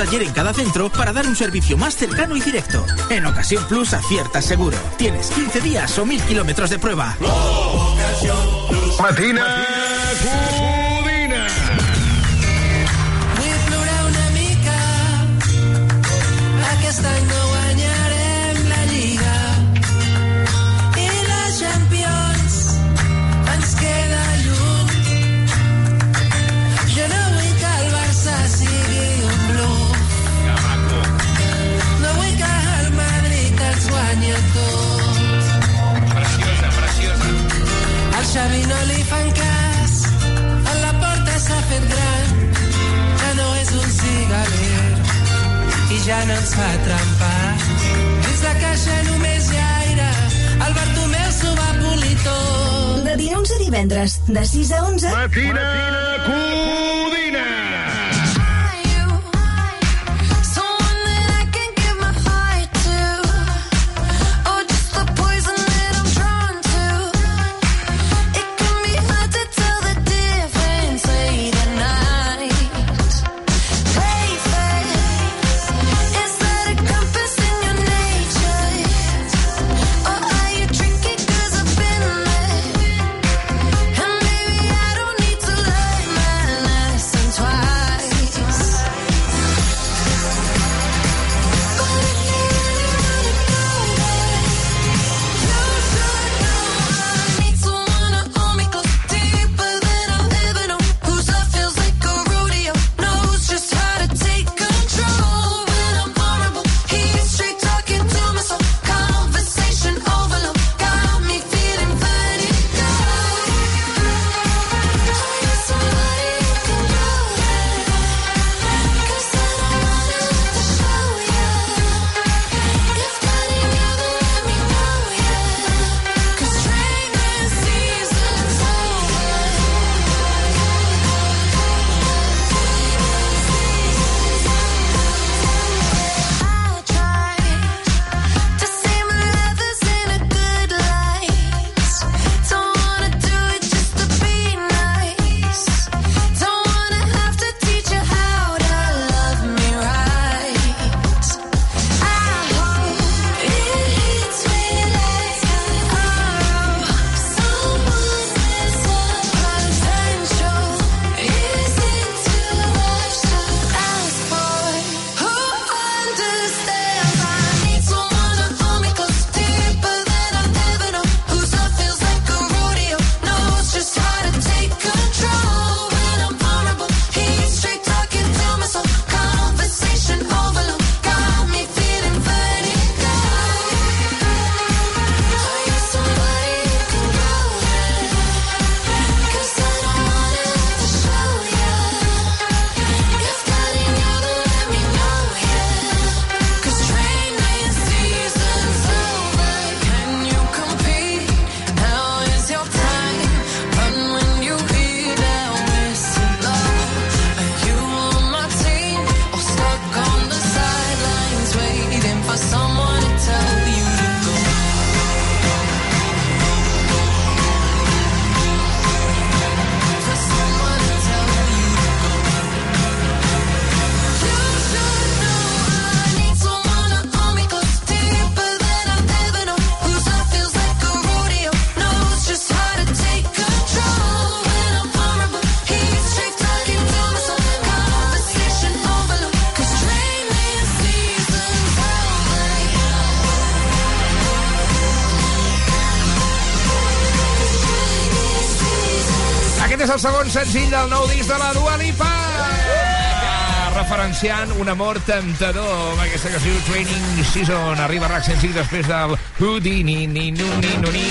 taller en cada centro para dar un servicio más cercano y directo. En Ocasión Plus aciertas seguro. Tienes 15 días o 1000 kilómetros de prueba. Matina Codina. I ja no ens fa trempar. Dins la caixa només hi ha aire, el Bartomeu s'ho va polir tot. De dilluns a divendres, de 6 a 11... Matina Codina. Segon senzill del nou disc de la Dua Lipa. Referenciant un amor temptador amb aquesta cançó Training Season. Arriba RAC 105 després del Houdini, ni, nu, ni, nu, ni.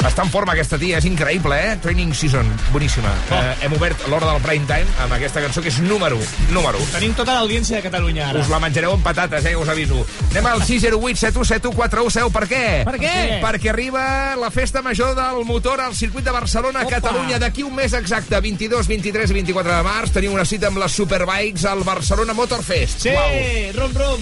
Està en forma aquesta tia, és increïble, eh? Training Season, boníssima. Oh. Eh, hem obert l'hora del prime time amb aquesta cançó que és número, número. Tenim tota l'audiència de Catalunya ara. Us la menjareu amb patates, eh, us aviso. Anem al 608 7171 41 Per què? Per què? Perquè arriba la festa major del motor al circuit de Barcelona, Opa. Catalunya. D'aquí un mes exacte, 22, 23 i 24 de març, tenim una cita amb les Superbikes al Barcelona Motor Fest. Sí, rom, rom.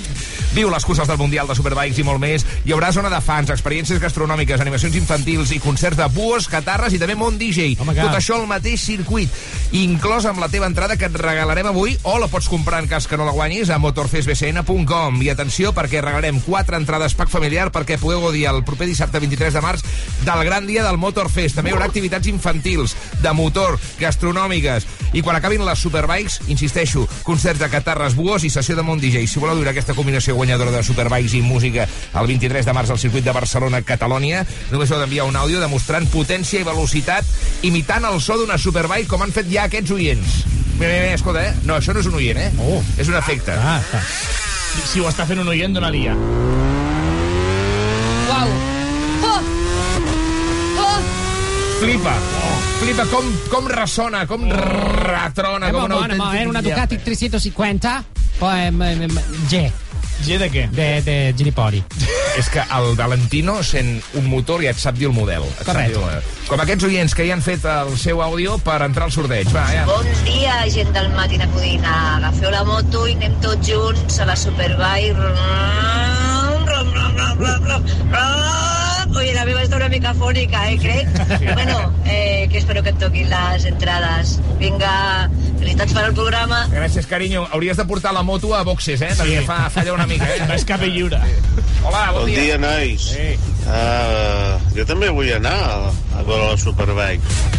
Viu les curses del Mundial de Superbikes i molt més. Hi haurà zona de fans, experiències gastronòmiques, animacions infantils i concerts de buos, catarres i també món DJ. Home, que- Tot això al mateix circuit, inclòs amb la teva entrada que et regalarem avui o la pots comprar en cas que no la guanyis a motorfestbcn.com. I atenció, perquè regalarem quatre entrades pack familiar perquè podeu gaudir el proper dissabte 23 de març del gran dia del Motorfest. També hi haurà activitats infantils, de motor, gastronòmiques. I quan acabin les Superbikes, insisteixo, concerts de catarres, buos i sessió de món DJ. Si voleu viure aquesta combinació guanyadora de Superbikes i música el 23 de març al circuit de Barcelona-Catalònia, només heu d'enviar un àudio demostrant potència i velocitat imitant el so d'una Superbike com han fet ja aquests oients. Bé, bé, bé, escolta, eh? No, això no és un oient, eh? Oh. És un efecte. Ah, ah. Si ho està fent un oient, dona-li ja. Uau. Oh! Oh! Flipa. Flipa com, com ressona, com retrona, Eh, com una autèntica... era una Ducati 350, poi em, em, em, G, G de què? de, de Gilipoli. És que el Valentino sent un motor i et sap dir el model. Correcte. dir. Com aquests oients que ja han fet el seu àudio per entrar al sorteig. Va, ja. Bon dia, gent del Matina Codina. Agafeu la moto i anem tots junts a la Superbike. Rum, rum, rum, rum, rum, rum, Oye, la meva està una mica fònica, eh, crec? Bueno, eh, que espero que et toquin les entrades. Vinga, felicitats per al programa. Gràcies, carinyo. Hauries de portar la moto a boxes, eh? Perquè fa, falla una mica, eh? és cap i lliure. Hola, bon, Bon dia, nois. Sí. Uh, jo també vull anar a, a veure la Superbike.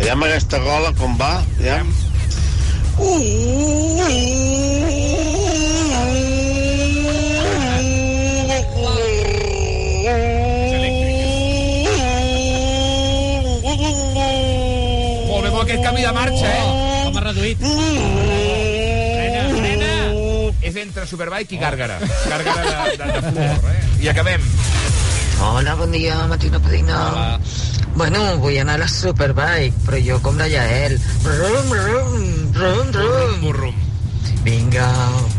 Aviam aquesta gola com va, aviam. Molt bé, molt canvi de marxa, eh? Com ha reduït? Frena, frena. És entre Superbike i Gàrgara. Gàrgara de, de, de flor, eh? I acabem. Hola, bon dia, Matina Codina. Hola. Bueno, vull anar a la Superbike, però jo com la Yael. Rum, rum, rum, rum. Burrum. Vinga,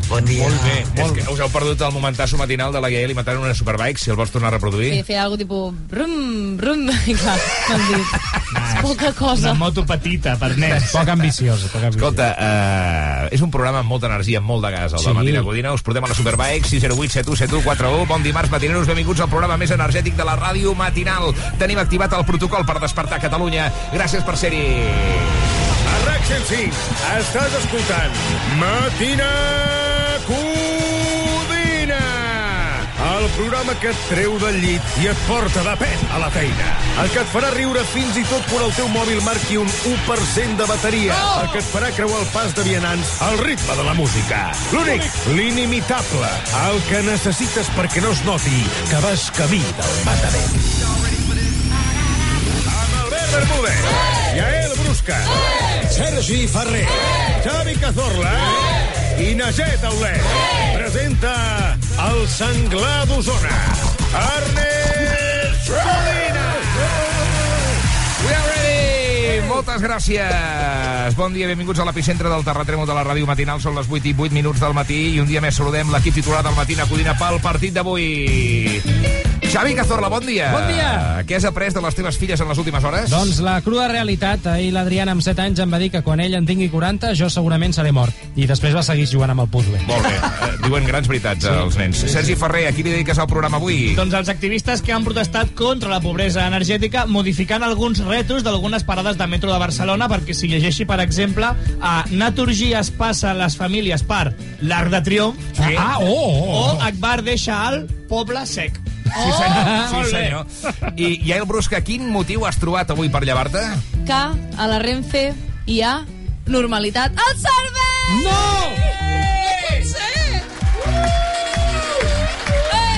bon dia. Molt bé. És que us heu perdut el momentasso matinal de la Gael i matant una Superbike, si el vols tornar a reproduir. Sí, feia algo tipus... Brum, brum. I clar, m'han dit. És poca cosa. Una moto petita per nens. Poc ambiciosa, poc ambiciosa. Escolta, uh, és un programa amb molta energia, amb molt de gas, el sí. De Matina Codina. Us portem a la Superbike, 608 71 7141. Bon dimarts, matineros, benvinguts al programa més energètic de la ràdio matinal. Tenim activat el protocol per despertar Catalunya. Gràcies per ser-hi. A RAC 105 estàs escoltant Matina programa que et treu del llit i et porta de pet a la feina. El que et farà riure fins i tot quan el teu mòbil marqui un 1% de bateria. El que et farà creuar el pas de vianants al ritme de la música. L'únic, l'inimitable, el que necessites perquè no es noti que vas camí del matament. Amb Albert Bermúdez, Yael Brusca, Sergi Ferrer, Xavi Cazorla i Najet Aulet. Presenta el senglar d'Osona, Ernest Codina. We are ready! Moltes gràcies. Bon dia, benvinguts a l'epicentre del terratrèmol de la ràdio matinal. Són les 8 i 8 minuts del matí i un dia més saludem l'equip titular del matí a Codina pel partit d'avui. Xavi Cazorla, bon dia. Bon dia. Què has après de les teves filles en les últimes hores? Doncs la crua realitat, ahir l'Adriana amb 7 anys em va dir que quan ell en tingui 40 jo segurament seré mort. I després va seguir jugant amb el puzzle. Molt bé. Eh, Diuen grans veritats, sí. els nens. Sergi Ferrer, a qui li dediques el programa avui? Doncs els activistes que han protestat contra la pobresa energètica modificant alguns retos d'algunes parades de metro de Barcelona perquè si llegeixi, per exemple, a Naturgy es passa les famílies per l'Arc de Triomf Sí. Ah, oh, oh, o oh. Akbar deixa al Poble Sec. Sí, senyor. Sí, Molt bé. senyor. I, Iael Brusca, quin motiu has trobat avui per llevar-te? Que a la Renfe hi ha normalitat al servei! No! Pot ser!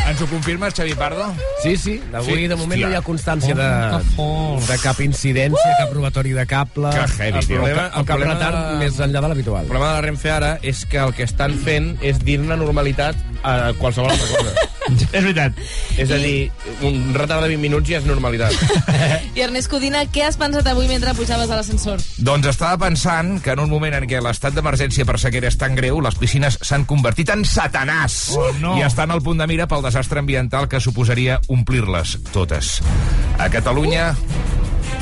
Ens ho confirmes, Xavi Pardo? Sí, sí, d'avui Sí. de moment Hòstia. no hi ha constància de, Oh, de cap incidència, cap robatori de cable, Que heavy, el tio. problema, El el cap problema retard de- més enllà de l'habitual. El problema de la Renfe ara és que el que estan fent és dir-ne normalitat a qualsevol altra cosa. És veritat. és a dir, un retard de 20 minuts ja és normalitat. I Ernest Codina, què has pensat avui mentre pujaves a l'ascensor? Doncs estava pensant que en un moment en què l'estat d'emergència per sequera és tan greu, les piscines s'han convertit en satanàs Oh, no. i estan al punt de mira pel desastre ambiental que suposaria omplir-les totes. A Catalunya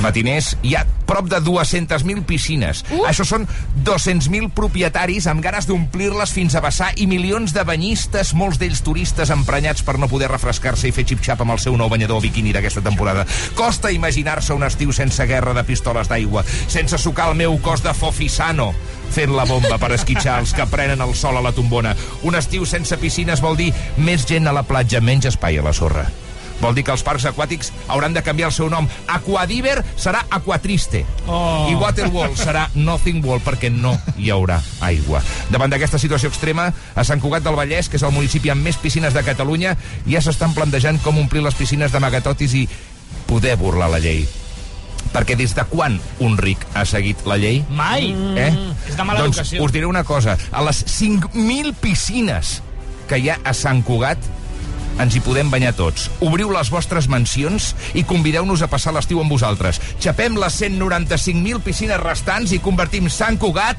matiners, hi ha prop de 200.000 piscines. Uh! Això són 200.000 propietaris amb ganes d'omplir-les fins a vessar i milions de banyistes, molts d'ells turistes emprenyats per no poder refrescar-se i fer xip-xap amb el seu nou banyador biquini d'aquesta temporada. Costa imaginar-se un estiu sense guerra de pistoles d'aigua, sense sucar el meu cos de fofisano fent la bomba per esquitxar els que prenen el sol a la tombona. Un estiu sense piscines vol dir més gent a la platja, menys espai a la sorra. Vol dir que els parcs aquàtics hauran de canviar el seu nom. Aquadiver serà Aquatriste. Oh. I Waterworld serà Nothing World, perquè no hi haurà aigua. Davant d'aquesta situació extrema, a Sant Cugat del Vallès, que és el municipi amb més piscines de Catalunya, ja s'estan plantejant com omplir les piscines d'amagatotis i poder burlar la llei. Perquè des de quan un ric ha seguit la llei? Mai. Eh? És de mala doncs educació. us diré una cosa. A les 5.000 piscines que hi ha a Sant Cugat, ens hi podem banyar tots. Obriu les vostres mansions i convideu-nos a passar l'estiu amb vosaltres. Xapem les 195.000 piscines restants i convertim Sant Cugat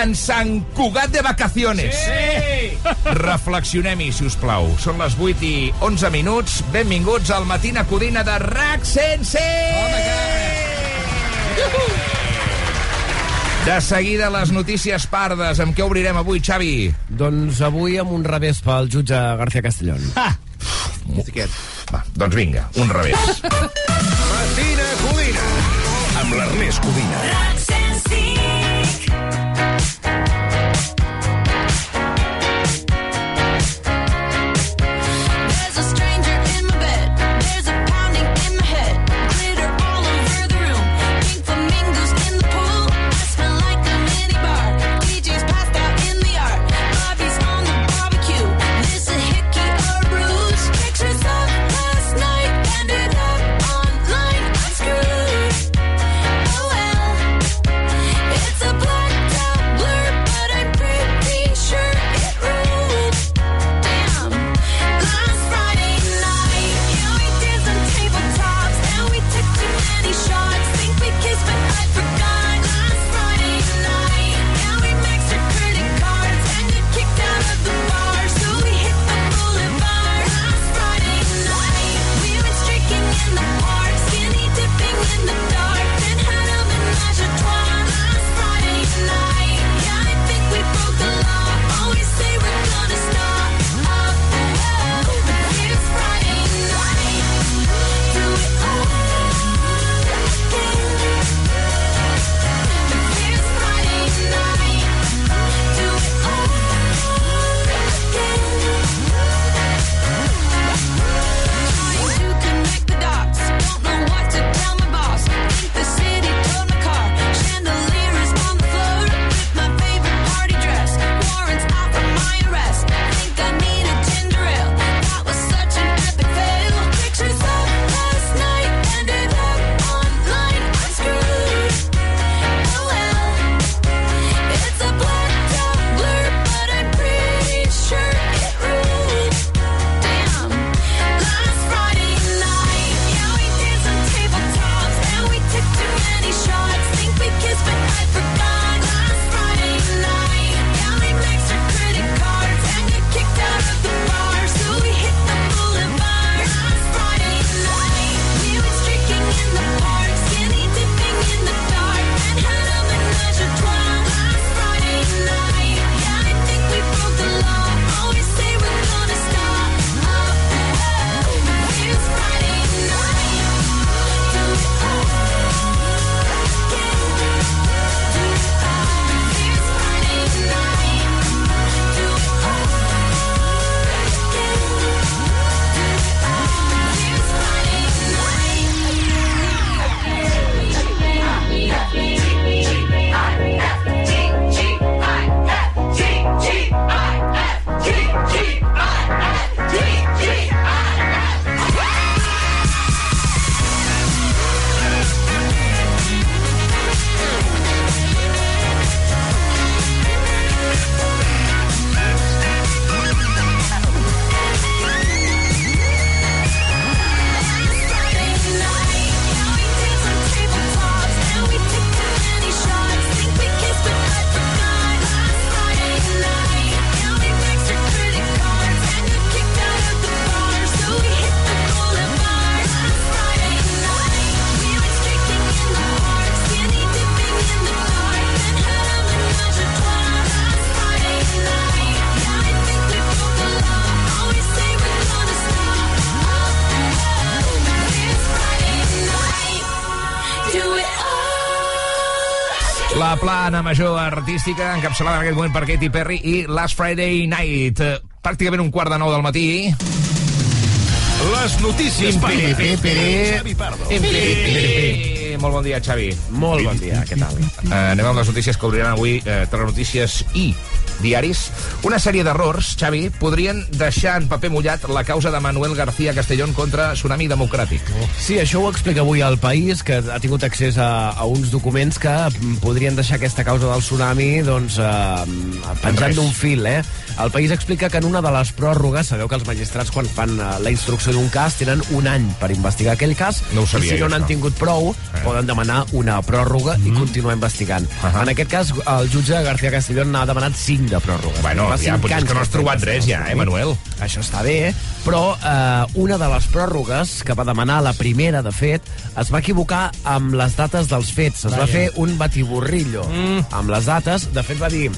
en Sant Cugat de vacaciones. Sí! Reflexionem-hi, si us plau. Són les 8 i 11 minuts. Benvinguts al Matina Codina de RAC 105! De seguida, les notícies pardes. Amb què obrirem avui, Xavi? Doncs avui amb un revés pel jutge García Castellón. Ah, Va, doncs vinga, un revés. Matina Codina. Amb l'Ernest Codina. Plana major artística, encapçalada en aquest moment per Katy Perry i Last Friday Night. Eh, Pràcticament un quart de nou del matí. Les notícies Pim, piri, pim, piri. Xavi Pardo. Molt bon dia, Xavi. Molt bon dia, què tal? Eh, anem amb les notícies que obriran avui eh, Telenotícies i diaris. Una sèrie d'errors, Xavi, podrien deixar en paper mullat la causa de Manuel García Castellón contra Tsunami Democràtic. Sí, això ho explica avui el País, que ha tingut accés a, a uns documents que podrien deixar aquesta causa del tsunami doncs, eh, penjant d'un fil. Eh? El País explica que en una de les pròrrogues, sabeu que els magistrats quan fan eh, la instrucció d'un cas tenen un any per investigar aquell cas No ho sabia i si no n'han tingut prou poden demanar una pròrroga i continuar investigant. Ahà. En aquest cas, el jutge García Castellón n'ha demanat 5 de pròrroga. Bueno, Fa ja, potser és que no has trobat res ja, eh, Manuel? això està bé, però eh, una de les pròrrogues que va demanar la primera, de fet, es va equivocar amb les dates dels fets. Es va Vaja. fer un batiborrillo mm. amb les dates. De fet, va dir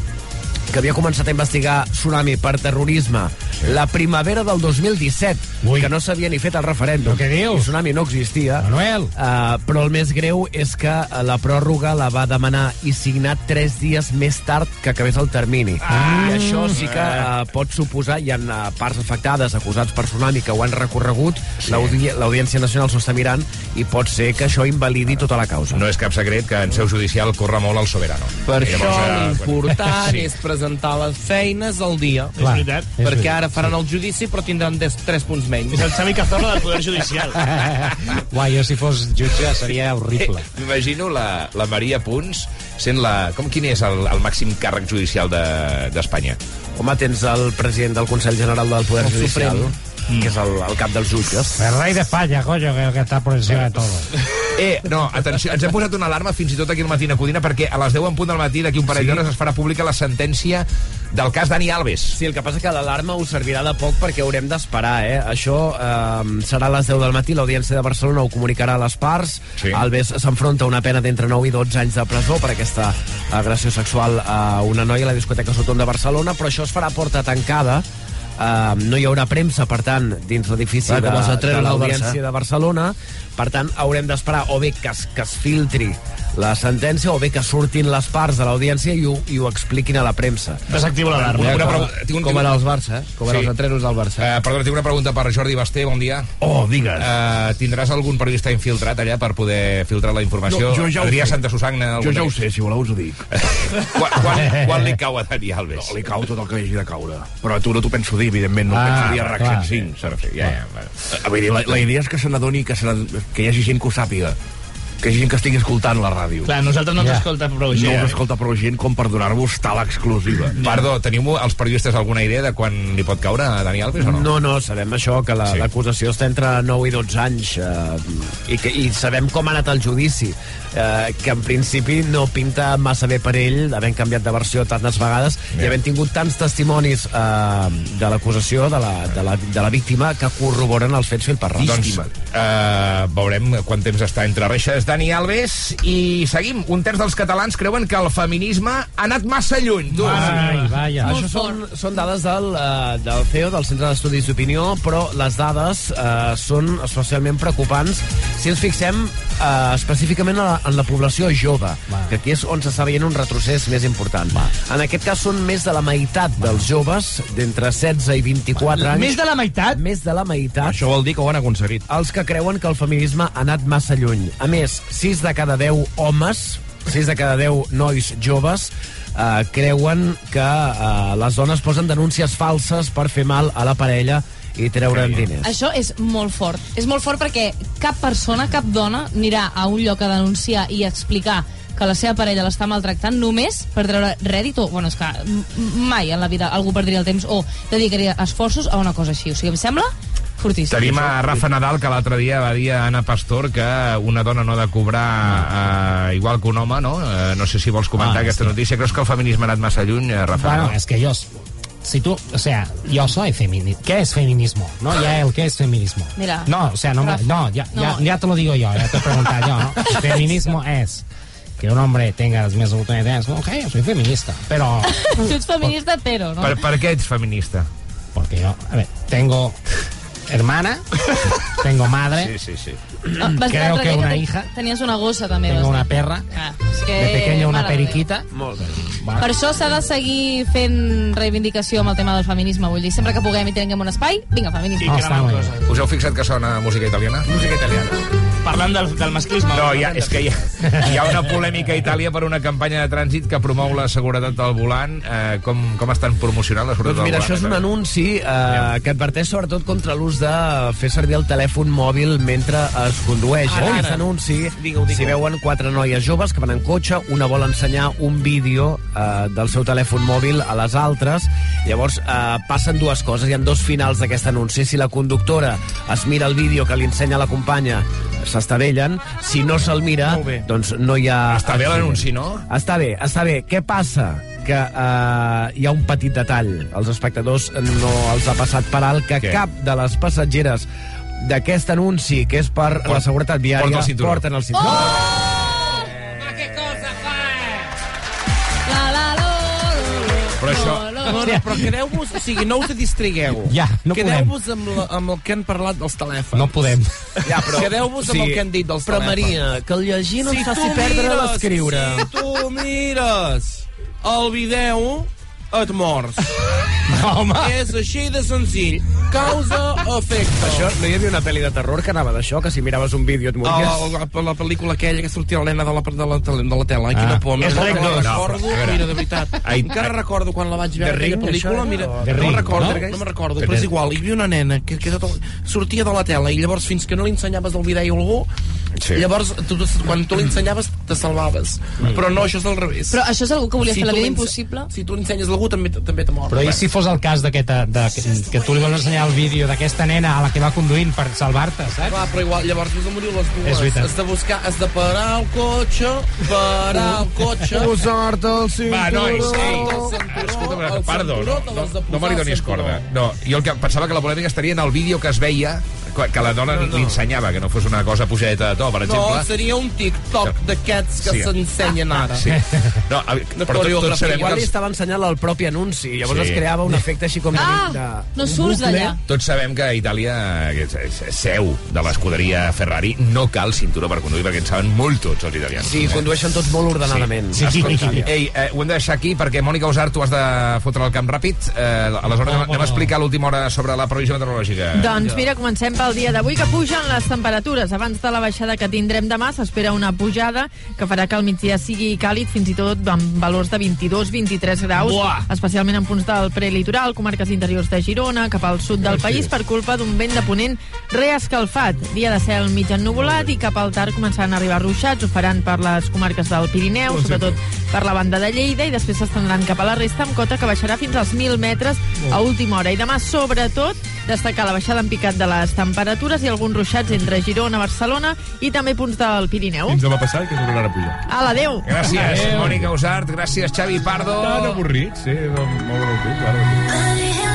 que havia començat a investigar Tsunami per terrorisme la primavera del 2017, Ui. que no s'havia ni fet el referèndum. Però què dius? I Tsunami no existia. Manuel. Uh, però el més greu és que eh, la pròrroga la va demanar i signar tres dies més tard que acabés el termini. Ah. I això sí que uh, pot suposar, hi ha uh, parts afectades acusats per Tsunami que ho han recorregut, sí. l'Audiència Nacional s'ho està mirant i pot ser que això invalidi tota la causa. No és cap secret que en seu judicial corre molt el soberano. Per I això llavors, l'important sí. és presentar les feines al dia. És veritat. Perquè ara faran el judici, però tindran des, 3 punts menys. És el Xavi Cazorla del Poder Judicial. Uai, jo si fos jutge seria horrible. Eh, M'imagino la, la Maria Punts sent la... Com quin és el, el màxim càrrec judicial de- d'Espanya? De, Home, tens el president del Consell General del Poder El Judicial, Suprem. Que és el, el cap dels jutges. El rei d'Espanya, coño, que, que està por encima de todo. Eh, no, atenció, ens hem posat una alarma fins i tot aquí al matí a Codina perquè a les 10 en punt del matí d'aquí un parell Sí. d'hores es farà pública la sentència del cas Dani Alves. Sí, el que passa que l'alarma us servirà de poc perquè haurem d'esperar, eh? Això eh, serà a les 10 del matí, l'Audiència de Barcelona ho comunicarà a les parts. Sí. Alves s'enfronta a una pena d'entre 9 i 12 anys de presó per aquesta agressió sexual a una noia a la discoteca Soton de Barcelona, però això es farà porta tancada. Uh, no hi haurà premsa, per tant, dins l'edifici de, de l'Audiència de Barcelona. Per tant, haurem d'esperar o bé que es, que es filtri la sentència o bé que surtin les parts de l'audiència i, ho, i ho expliquin a la premsa. Desactivo l'alarma. Una, com, tinc un, com era els Barça, eh? Com eren Sí. els atreros del Barça. Eh, perdona, tinc una pregunta per Jordi Basté, bon dia. Oh, digues. Uh, tindràs algun periodista infiltrat allà per poder filtrar la informació? No, jo ja ho Adrià sé. Santa Susagna? Jo algun ja ho sé, si voleu us ho dic. Quan, quan, quan li cau a Dani Alves? No, li cau tot el que hagi de caure. Però tu no t'ho penso dir, evidentment, no Ah, penso dir a RAC clar. 105, saps? Ja, ja, bueno. A veure, la, la idea és que se n'adoni, que, se que hi hagi gent que ho sàpiga, que hi gent que estigui escoltant la ràdio. Clar, nosaltres no ens Ja. escolta prou No gent. us escolta prou gent com per donar-vos tal exclusiva. Perdó, teniu els periodistes alguna idea de quan li pot caure a Dani Alves o no? No, no, sabem això, que la- Sí. l'acusació està entre 9 i 12 anys eh, i, que, i sabem com ha anat el judici, eh, que en principi no pinta massa bé per ell, havent canviat de versió tantes vegades Ja. i havent tingut tants testimonis eh, de l'acusació de, la, de, la, de la víctima que corroboren els fets fil per ras. Doncs uh, veurem quant temps està entre reixes Dani Alves i seguim. Un terç dels catalans creuen que el feminisme ha anat massa lluny. Tu. Ai, vaja. Això són, són dades del, uh, del CEO, del Centre d'Estudis d'Opinió, però les dades uh, són especialment preocupants si ens fixem uh, específicament en la, en la població jove, Va. que aquí és on s'està veient un retrocés més important. Va. En aquest cas són més de la meitat dels joves d'entre 16 i 24 anys. Més de la meitat? Més de la meitat. Això vol dir que ho han aconseguit. Els que creuen que el feminisme ha anat massa lluny. A més, 6 de cada 10 homes, 6 de cada 10 nois joves, eh, creuen que eh, les dones posen denúncies falses per fer mal a la parella i treure'n diners. Això és molt fort. És molt fort perquè cap persona, cap dona, anirà a un lloc a denunciar i a explicar que la seva parella l'està maltractant només per treure rèdit o, bueno, és que mai en la vida algú perdria el temps o dedicaria esforços a una cosa així. O sigui, em sembla fortíssim. Tenim a Rafa Nadal, que l'altre dia va dir a Anna Pastor que una dona no ha de cobrar uh, igual que un home, no? Uh, no sé si vols comentar Ah, aquesta sí. notícia. Creus que el feminisme ha anat massa lluny, eh, Rafa? Bueno, Nadal? es que yo, si tú, o sea, yo soy feminista. ¿Qué es feminismo? ¿No? Ya el qué es feminismo. Mira, No, o sea, no, me- no, ya, no. Ya, ya te lo digo yo, ya te he preguntado yo, ¿no? Feminismo es que un hombre tenga las mismas oportunidades. Ok, yo soy feminista, pero tu ets feminista, però, no? Per, per què ets feminista? porque yo, a ver, tengo hermana, tengo madre, Sí, sí, sí. Ah, vas dir creo l'altre que dia una hija, Tenies una gossa, també. tengo vas una dir. perra, Ah, és que... de pequeño una mare periquita. Molt bé. Per això s'ha de seguir fent reivindicació amb el tema del feminisme. Vull dir, sempre que puguem i tinguem un espai, vinga, feminisme. Oh, està molt bé. Us heu fixat que sona música italiana? Música italiana. Parlant del, del masclisme. No, hi ha, és que hi ha, hi ha una polèmica a Itàlia per una campanya de trànsit que promou la seguretat del volant. Eh, com, com estan promocionant la seguretat Doncs mira, del això volant? és un anunci eh, que adverteix sobretot contra l'ús de fer servir el telèfon mòbil mentre es condueix. Ara, en aquest ara. anunci s'hi veuen quatre noies joves que van en cotxe, una vol ensenyar un vídeo eh, del seu telèfon mòbil a les altres, llavors eh, passen dues coses, hi ha dos finals d'aquest anunci. Si la conductora es mira el vídeo que li ensenya la companya, s'estavellen, si no se'l mira, doncs no hi ha... Està bé l'anunci, no? Està bé, està bé. Què passa? Que uh, hi ha un petit detall. Els espectadors no els ha passat per alt que Què? cap de les passatgeres d'aquest anunci, que és per la seguretat viària, porta el cinturó. porten el cinturó. La, No, però quedeu-vos... O sigui, no us distrigueu. Ja, no podem. Quedeu-vos amb, la, amb el que han parlat dels telèfons. No podem. Ja, però... Quedeu-vos amb el que han dit dels Però, telèfons. Maria, que el llegir no si ens faci perdre l'escriure. Si tu mires el vídeo, et mors. No, home. És així de senzill. Causa-efecte. Això, no hi havia una pel·li de terror que anava d'això, que si miraves un vídeo et mories? la, la, la pel·lícula aquella que sortia la nena de la, de la, de la. Ai, quina Ah. por. És no, Rec no, No, recordo, veure. mira, de veritat. Ai, Encara ai. recordo quan la vaig veure, aquella Ring, pel·lícula, això? mira, no Ring, recordo, no? no, me'n recordo, però és igual. Hi havia una nena que, que tot, sortia de la tela i llavors fins que no li ensenyaves el vídeo a algú, Sí. llavors tu, quan tu li ensenyaves te salvaves. Però no, això és al revés. Però això és algú que volia fer la vida impossible? Si tu ensenyes a algú també, també te mor. Però i si fos el cas de que, te, de, que, que tu li vols ensenyar el vídeo d'aquesta nena a la que va conduint per salvar-te, saps? Clar, però igual, llavors has de morir les dues. Has de buscar, has de parar el cotxe, parar el cotxe... Posar-te el Va, cinturó. nois, ei. Escolta'm, perdó, no, no, no me li donis corda. No, jo el que pensava que la polèmica estaria en el vídeo que es veia que la dona li ensenyava, que no fos una cosa pujadeta de to, per No, exemple. seria un TikTok d'aquests que Sí. s'ensenyen ara. Sí. No, a, però tot, tots sabem Igual que li estava ensenyant el propi anunci, llavors Sí. es creava un efecte així com. Ah, de no surts d'allà. tots sabem que a Itàlia, que és, és, és seu de l'escuderia Ferrari, no cal cinturó per conduir, perquè en saben molt tots els italians. Sí, condueixen tots molt ordenadament. Sí. Escolta, ei, eh, ho hem de deixar aquí perquè Mònica Usart, tu has de fotre el camp ràpid. Eh, aleshores anem, anem a explicar l'última hora sobre la previsió meteorològica. Doncs mira, comencem pel dia d'avui, que pugen les temperatures. Abans de la baixada que tindrem demà, s'espera una pujada que farà que el migdia sigui càlid, fins i tot amb valors de 22-23 graus, Buah! especialment en punts del prelitoral, comarques interiors de Girona, cap al sud del país, per culpa d'un vent de ponent reescalfat. Dia de cel mig ennuvolat i cap al tard començaran a arribar ruixats, ho faran per les comarques del Pirineu, sobretot per la banda de Lleida, i després s'estendran cap a la resta amb cota que baixarà fins als 1.000 metres a última hora. I demà, sobretot, destacar la baixada en picat de les temperatures i alguns ruixats entre Girona, Barcelona i també punts del Pirineu. Fins demà passat, que tornarà a pujar. Ala, adeu! Gràcies, Mònica Usart. Gràcies, Xavi Pardo. Tan avorrit, sí, molt molt tu, claro.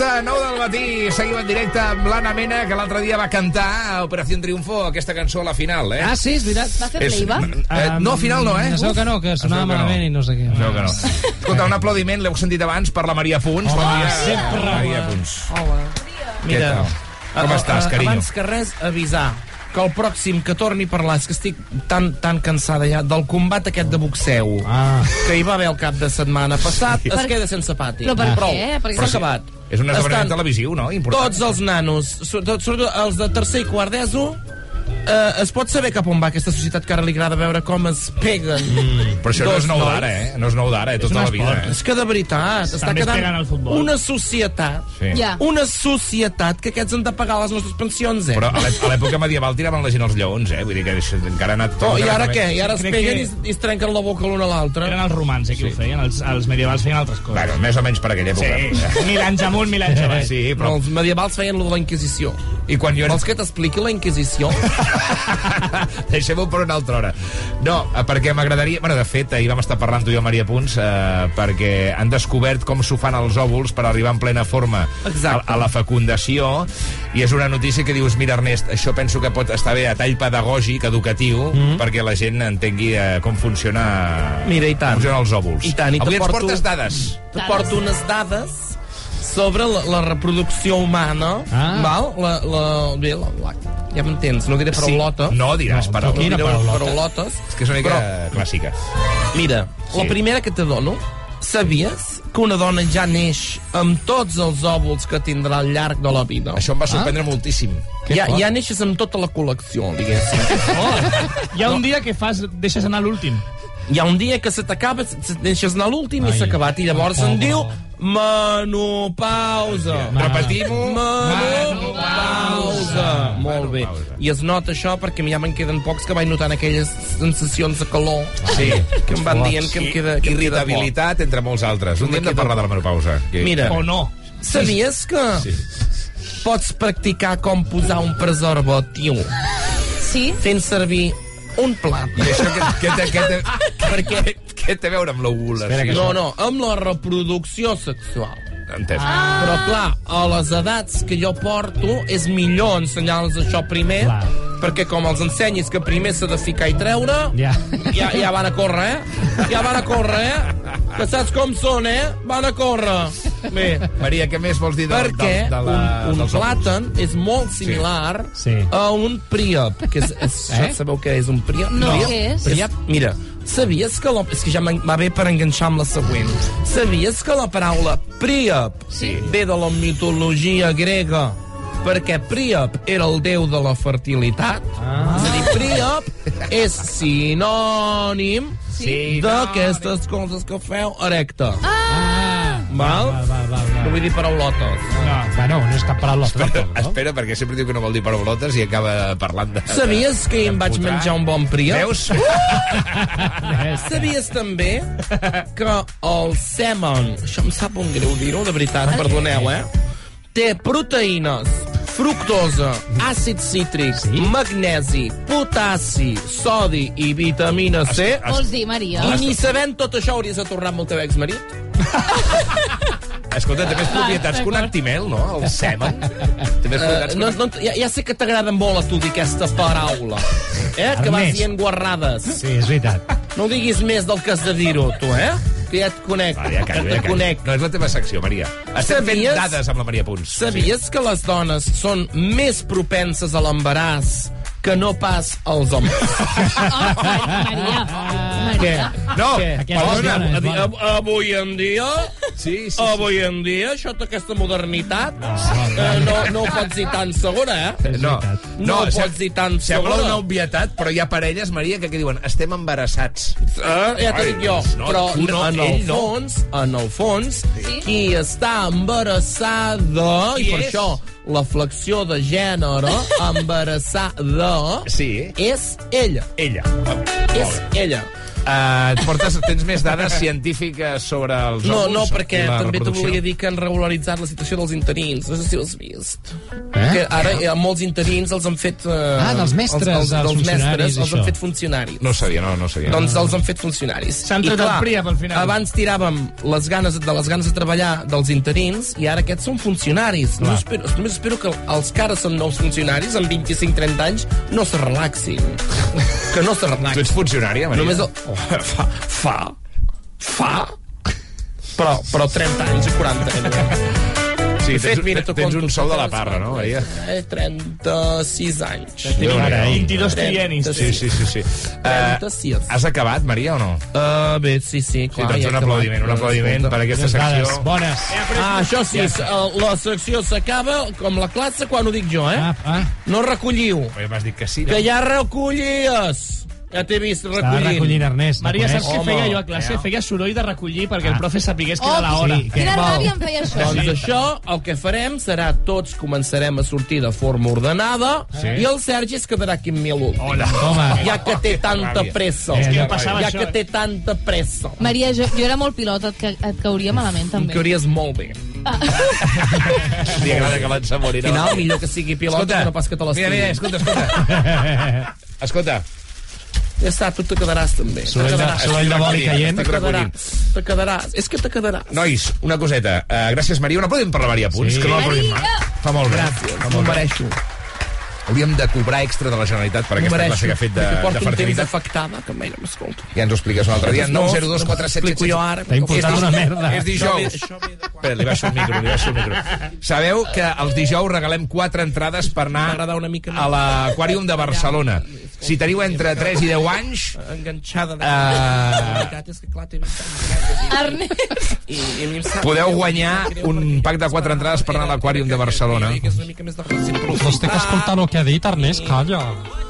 De nou del matí. Seguim en directe amb l'Anna Mena, que l'altre dia va cantar a Operació Triunfo aquesta cançó a la final, eh? Ah, sí, és veritat. Va fer És- playback? Eh, no, al final no, eh? No sabeu que no, que sonava que no. malament i no sé què. Sabeu que no. Escolta, un aplaudiment, l'heu sentit abans, per la Maria Puns. bon dia. sempre. Maria Puns. Hola. Què tal? Com estàs, carinyo? Abans que res, avisar que el pròxim que torni a parlar, és que estic tan, tan cansada ja, del combat aquest de boxeu, Ah. que hi va haver el cap de setmana passat, es Per- queda sense pati. Però per Prou. què? Perquè- S'ha acabat. És un esdeveniment Estan televisiu, no? Important. Tots els nanos, sobretot, sobretot els de tercer i quart d'ESO, eh, es pot saber cap on va aquesta societat que ara li agrada veure com es peguen. Mm, però això no és nou d'ara, eh? No és nou d'ara, eh? Tota la vida, eh? És que de veritat, està També es peguen quedant futbol. una societat, Sí. Ja. una societat que aquests han de pagar les nostres pensions, eh? Però a l'è- a l'època medieval tiraven la gent als lleons, eh? Vull dir que això encara ha anat... tot Oh, I ara què? I ara es Crec peguen que- i, es- i es trenquen la boca l'un a l'altre? Eren els romans, eh, qui ho feien. Els, els medievals feien altres coses. Bueno, més o menys per aquella època. Sí, mil anys amunt, mil anys avall. Sí, Però però... els medievals feien lo de la Inquisició. I quan jo... Vols que t'expliqui la Inquisició? Deixem-ho per una altra hora. No, eh, perquè m'agradaria... Bueno, de fet, ahir vam estar parlant tu i jo, Maria Punts, eh, perquè han descobert com s'ho fan els òvuls per arribar en plena forma a, Exacte. a la fecundació, i és una notícia que dius, mira, Ernest, això penso que pot estar bé a tall pedagògic, educatiu, mm. perquè la gent entengui eh, com funciona... Mira, i tant. Com funcionen els òvuls. I tant, i Avui ens porto- portes dades. Te porto unes dades sobre la, la reproducció humana, Ah. val? La, la, bé, la, la, ja m'entens, no diré paraulota. No diràs No, paraules. quina diré paraulota? paraulotes. És que és una mica Però- clàssica. Mira, Sí. la primera que te dono, sabies que una dona ja neix amb tots els òvuls que tindrà al llarg de la vida? Això em va sorprendre moltíssim. Ja, ja neixes amb tota la col·lecció, diguéssim. Oh, hi ha un dia que fas, deixes anar l'últim. Hi ha un dia que se t'acaba, se- deixes anar l'últim i s'ha acabat, i llavors Oh, en oh, diu oh. menopausa. Repetim-ho. Menopausa. Molt bé. I es nota això perquè ja me'n queden pocs que vaig notant aquelles sensacions de calor Sí. que em van dient que em queda, que. Irritabilitat, entre molts altres. Un dia hem de parlar de la menopausa. Que... Mira, O no. sabies que Sí. pots practicar com posar un preservatiu Sí? fent servir un plat? I això què, què, té, què, té, Perquè què té a veure amb l'ovulació? No, no, amb la reproducció sexual. Entès. Ah. Però, clar, a les edats que jo porto és millor ensenyar-los això primer, Clar. perquè com els ensenyis que primer s'ha de ficar i treure, Ja. ja, ja van a córrer, eh? Ja van a córrer, eh? Que saps com són, eh? Van a córrer. Bé, Maria, què més vols dir de, perquè de, de la, un, un plàtan és molt similar Sí. a un príap. Que és, és, Eh? Sabeu què és un príap? No, què és? Príap? Mira, sabies que la... És que ja va bé per enganxar amb la següent. Sabies que la paraula príap Sí. ve de la mitologia grega perquè Príap era el déu de la fertilitat. Ah. És a dir, Príap és sinònim Sí. d'aquestes coses que feu erecta. Ah. Val? Val, val, val, val. No vull dir paraulotes. No, bueno, no és cap paraula. Espera, tampoc, no? espera, perquè sempre diu que no vol dir paraulotes i acaba parlant de... Sabies que ahir em vaig menjar un bon Príap? Veus? Sabies també que el semen, això em sap un greu dir-ho, de veritat, perdoneu, eh? Té proteïnes, fructosa, àcid cítric, sí? magnesi, potassi, sodi i vitamina C. Vols dir, Maria? I ni sabent tot això hauries de tornar amb el teu exmarit? Escolta, té més propietats que un actimel, no? El semen. Té més propietats Uh, que no, no, ja, ja sé que t'agrada molt a tu dir aquesta paraula, eh? Que vas Ernest. dient guarrades. Sí, és veritat. No diguis més del que has de dir-ho, tu, eh? Que ja et conec. Va, ja callo, ja callo. conec. No és la teva secció, Maria. Estem fent Sabies- dades amb la Maria Punts. Sabies que les dones són més propenses a l'embaràs que no pas els homes? Oh, Maria. Maria. No, Què? Aquesta és Perdona, bona, és a di- bona. av- avui en dia... Sí, sí, sí. Avui en dia, això d'aquesta modernitat, eh, no, no ho pots dir tan segura, eh? No, No ho sem- pots dir tan Sembla segura. una obvietat, però hi ha parelles, Maria, que, que diuen estem embarassats. Eh, ja t'ho dic jo, no, però no, en el no. fons, en el fons, Sí. qui està embarassada, i Qui per és? això la flexió de gènere, embarassada, Sí. és ella. Ella. És ella. Uh, et portes, tens més dades científiques sobre els No, no, perquè també t'ho volia dir que han regularitzat la situació dels interins. No sé si ho has vist. Eh? Que ara eh, molts interins els han fet... Eh, Ah, dels mestres, els, els, dels mestres els han fet funcionaris. No sabia, no, no sabia. Doncs els han fet funcionaris. S'han tret clar, el PRIA pel final. Abans tiràvem les ganes, de les ganes de treballar dels interins i ara aquests són funcionaris. Només espero, només espero que els que ara són nous funcionaris, amb 25-30 anys, no se relaxin. que no se relaxin. Tu ets funcionària, Maria? Només el... fa, fa, fa, però, però 30 anys i 40 anys. Sí, tens, fet, mira, tens un sou de la parra, no, Maria? Eh, 36 anys. Déu-n'hi-do. 22 trienis. Sí, sí, sí. sí. Uh, 36. has acabat, Maria, o no? Uh, bé, sí, sí, Sí, clar. doncs ja un aplaudiment, un aplaudiment per aquesta secció. bones. Ah, això sí, eh, la secció s'acaba com la classe quan ho dic jo, eh? Ah, ah. No recolliu, Oi, m'has dit que sí, no? que ja recollies. Ja t'he vist Estava recollint. recollint Ernest. Maria, saps què feia jo a classe? Feia soroll de recollir perquè el Ah. profe sapigués que era Oh, l'hora. sí, que- Quina ràbia em feia això. Doncs això, el que farem serà tots començarem a sortir de forma ordenada Sí. i el Sergi es quedarà aquí amb mi a l'últim. Hola. Home. Ja que té tanta pressa. És que em passava ja això, que eh? té tanta pressa. Maria, jo, jo era molt pilota, et, et cauria malament, Em també. cauries molt bé. Li agrada que abans Al morir. final, millor que sigui pilota que no pas que te mira, mira, l'estimi. escolta, escolta. escolta, Ja està, tu te quedaràs també. Te Soroll de, soroll de boli caient. Te quedaràs. Te quedaràs. És que te quedaràs. nois, una coseta. Uh, gràcies, Maria. Un aplaudiment per la Maria Punts, Sí. que no l'aplaudim mai. Fa molt bé. Gràcies, Fa m'ho molt bé. mereixo. Hauríem de cobrar extra de la Generalitat per aquesta mereixo. classe que ha fet de, de fertilitat. afectada, que mai no m'escolto. Ja ens ho expliques un altre dia. No, 902 4 7 Explico jo ara. T'ha importat una merda. És dijous. Espera, li baixo el micro, li baixo el micro. Sabeu que els dijous regalem quatre entrades per anar M'agrada una mica a l'Aquàrium de Barcelona. Si teniu entre 3 i 10 anys, Enganxada. De... Eh, La veritat és que, clar, té 20 anys. Ernest, I, i a mi em sap podeu guanyar un pack de quatre entrades per anar a l'Aquàrium de Barcelona. Doncs té que escoltar el que ha dit Ernest, calla.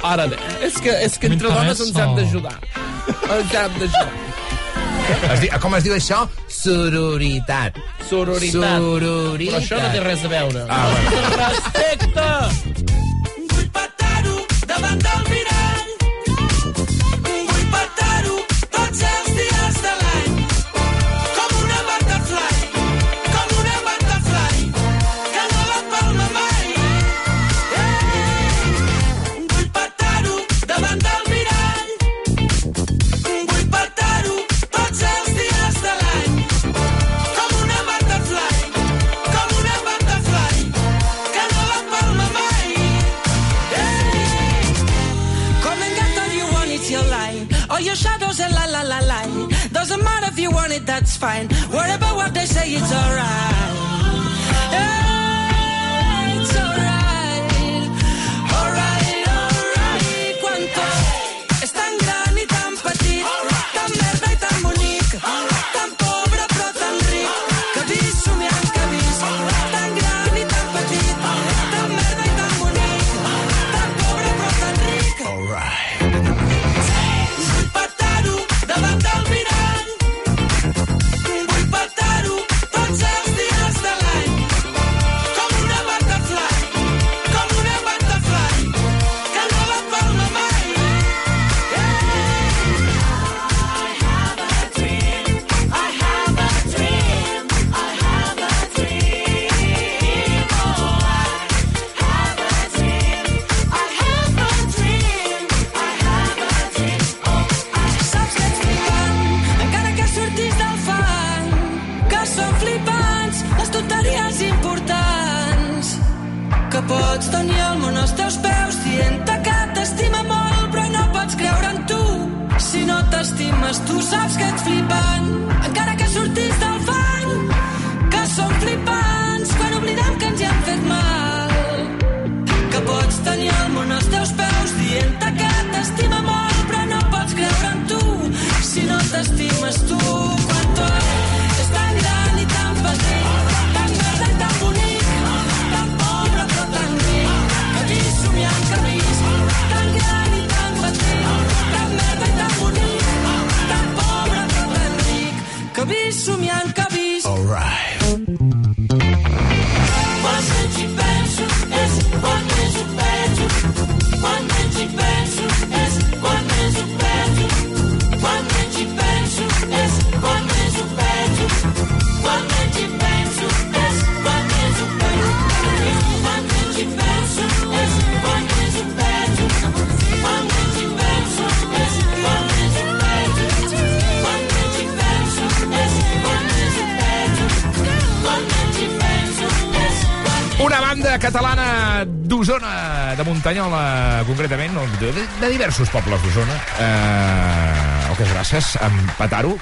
Ara és que, és que entre dones ens hem d'ajudar. Ens hem d'ajudar. Es di, com es diu això? Sororitat. Sororitat. Sororitat. Però això no té res a veure. Ah, bueno. Respecte! Vull petar-ho davant del mirall. Vull petar-ho tots els fine. Worry about what they say, it's alright. d'Osona, de Muntanyola, concretament, de, de diversos pobles d'Osona. Eh, Oques Grasses, amb Pataro,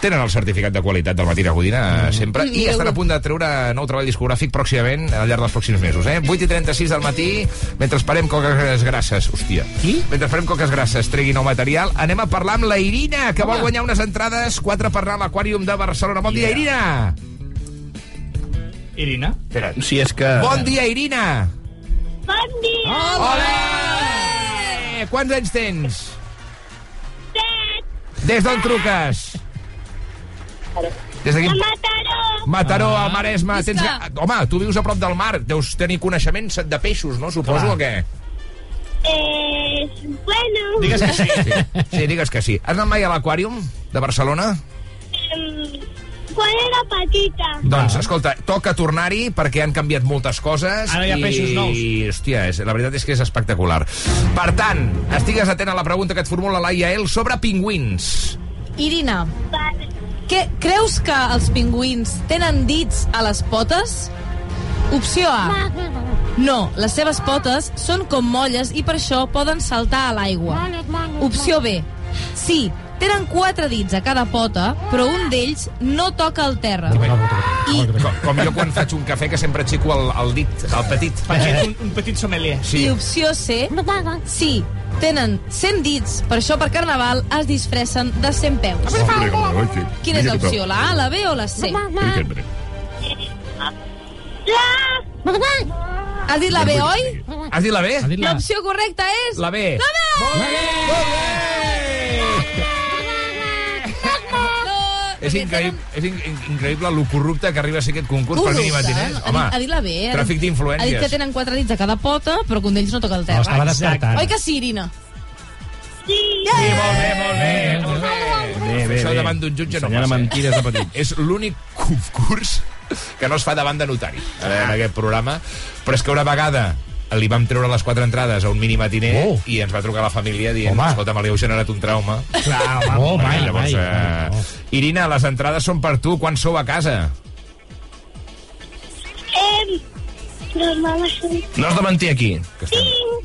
tenen el certificat de qualitat del Matina Codina mm. sempre i estan a punt de treure nou treball discogràfic pròximament al llarg dels pròxims mesos. Eh? 8 i 36 del matí, mentre esperem coques grasses. Hòstia. Qui? Mentre esperem coques grasses tregui nou material, anem a parlar amb la Irina, que vol guanyar unes entrades, quatre per anar a l'Aquàrium de Barcelona. Bon dia, Irina! Irina? Espera. Si és que... Bon dia, Irina! Bon dia! Hola! Eh, Quants anys tens? Set! Des d'on truques? Des d'aquí... De Mataró! Mataró, Ah. al Maresme. Tens... ga- Home, tu vius a prop del mar. Deus tenir coneixements de peixos, no? Suposo, Clar. o què? Eh, bueno... Digues que sí. Sí, sí digues que sí. Has anat mai a l'Aquàrium de Barcelona? Em, quan era petita. Doncs, escolta, toca tornar-hi perquè han canviat moltes coses. Ara hi ha i, peixos nous. I, hòstia, és, la veritat és que és espectacular. Per tant, estigues atent a la pregunta que et formula la IAL sobre pingüins. Irina, què, creus que els pingüins tenen dits a les potes? Opció A. No, les seves potes són com molles i per això poden saltar a l'aigua. Opció B. Sí, tenen quatre dits a cada pota, però un d'ells no toca el terra. I, Com, com jo quan faig un cafè que sempre aixeco el, el dit, el petit. Petit, un, un petit sommelier. Sí. I opció C. Sí, tenen 100 dits, per això per Carnaval es disfressen de 100 peus. Quina és l'opció, la A, la B o la C? La... Has dit la B, oi? Has dit la B? L'opció correcta és... La B. La B! Molt bé! És increïble, és in, in, increïble lo corrupte que arriba a ser aquest concurs per Corrupte, mínim matiners. ha, Home, dit, ha dit la B. eh? tràfic Ha dit que d'influències. tenen quatre dits a cada pota, però que un d'ells no toca el terra. No, estava descartant. Oi que sí, Irina? Sí. Sí, molt bé, molt bé, molt bé. Bé, bé, Això bé. davant d'un jutge no passa. mentides de petit. És l'únic concurs que no es fa davant de notari eh, en aquest programa. Però és que una vegada li vam treure les quatre entrades a un mini matiner Oh. i ens va trucar la família dient, Home. escolta, me li heu generat un trauma. Clar, home. Oh, mai, Llavors, mai. eh, Irina, les entrades són per tu. Quan sou a casa? Sí. No has de mentir aquí. Que estem...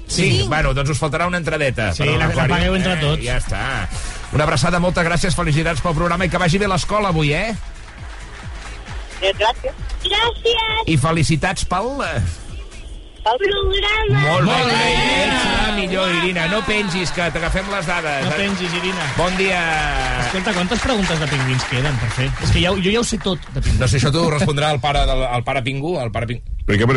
Sí, bueno, doncs us faltarà una entradeta. Sí, la- la pagueu entre tots. Ja està. Una abraçada, moltes gràcies, felicitats pel programa i que vagi bé l'escola avui, eh? Gràcies. Gràcies I felicitats pel... pel programa. Molt, molt bé, Ets la millor, Irina. No pengis, que t'agafem les dades. No pengis, Irina. Bon dia. Escolta, quantes preguntes de pingüins queden per fer? És que ja, ho- jo ja ho sé tot de pingüins. No sé, això t'ho respondrà el pare, del, el pare Pingu, el pare Pingu. Això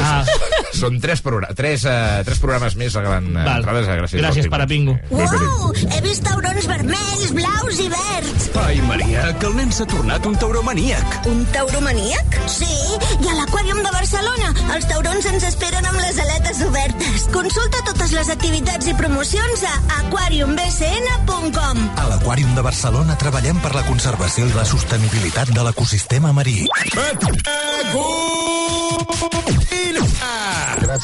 Ah. Són tres, progr tres, uh, tres programes més regalant uh, Val. entrades a gràcies. Gràcies, als pare Pingus. Pingu. Uau! He vist taurons vermells, blaus i verds. Ai, Maria, que el nen s'ha tornat un tauromaníac. Un tauromaníac? Sí, i a l'Aquàrium de Barcelona. Els taurons ens esperen amb les aletes obertes. Consulta totes les activitats i promocions a aquariumbcn.com. A l'Aquàrium de Barcelona treballem per la conservació i la sostenibilitat de l'ecosistema marí.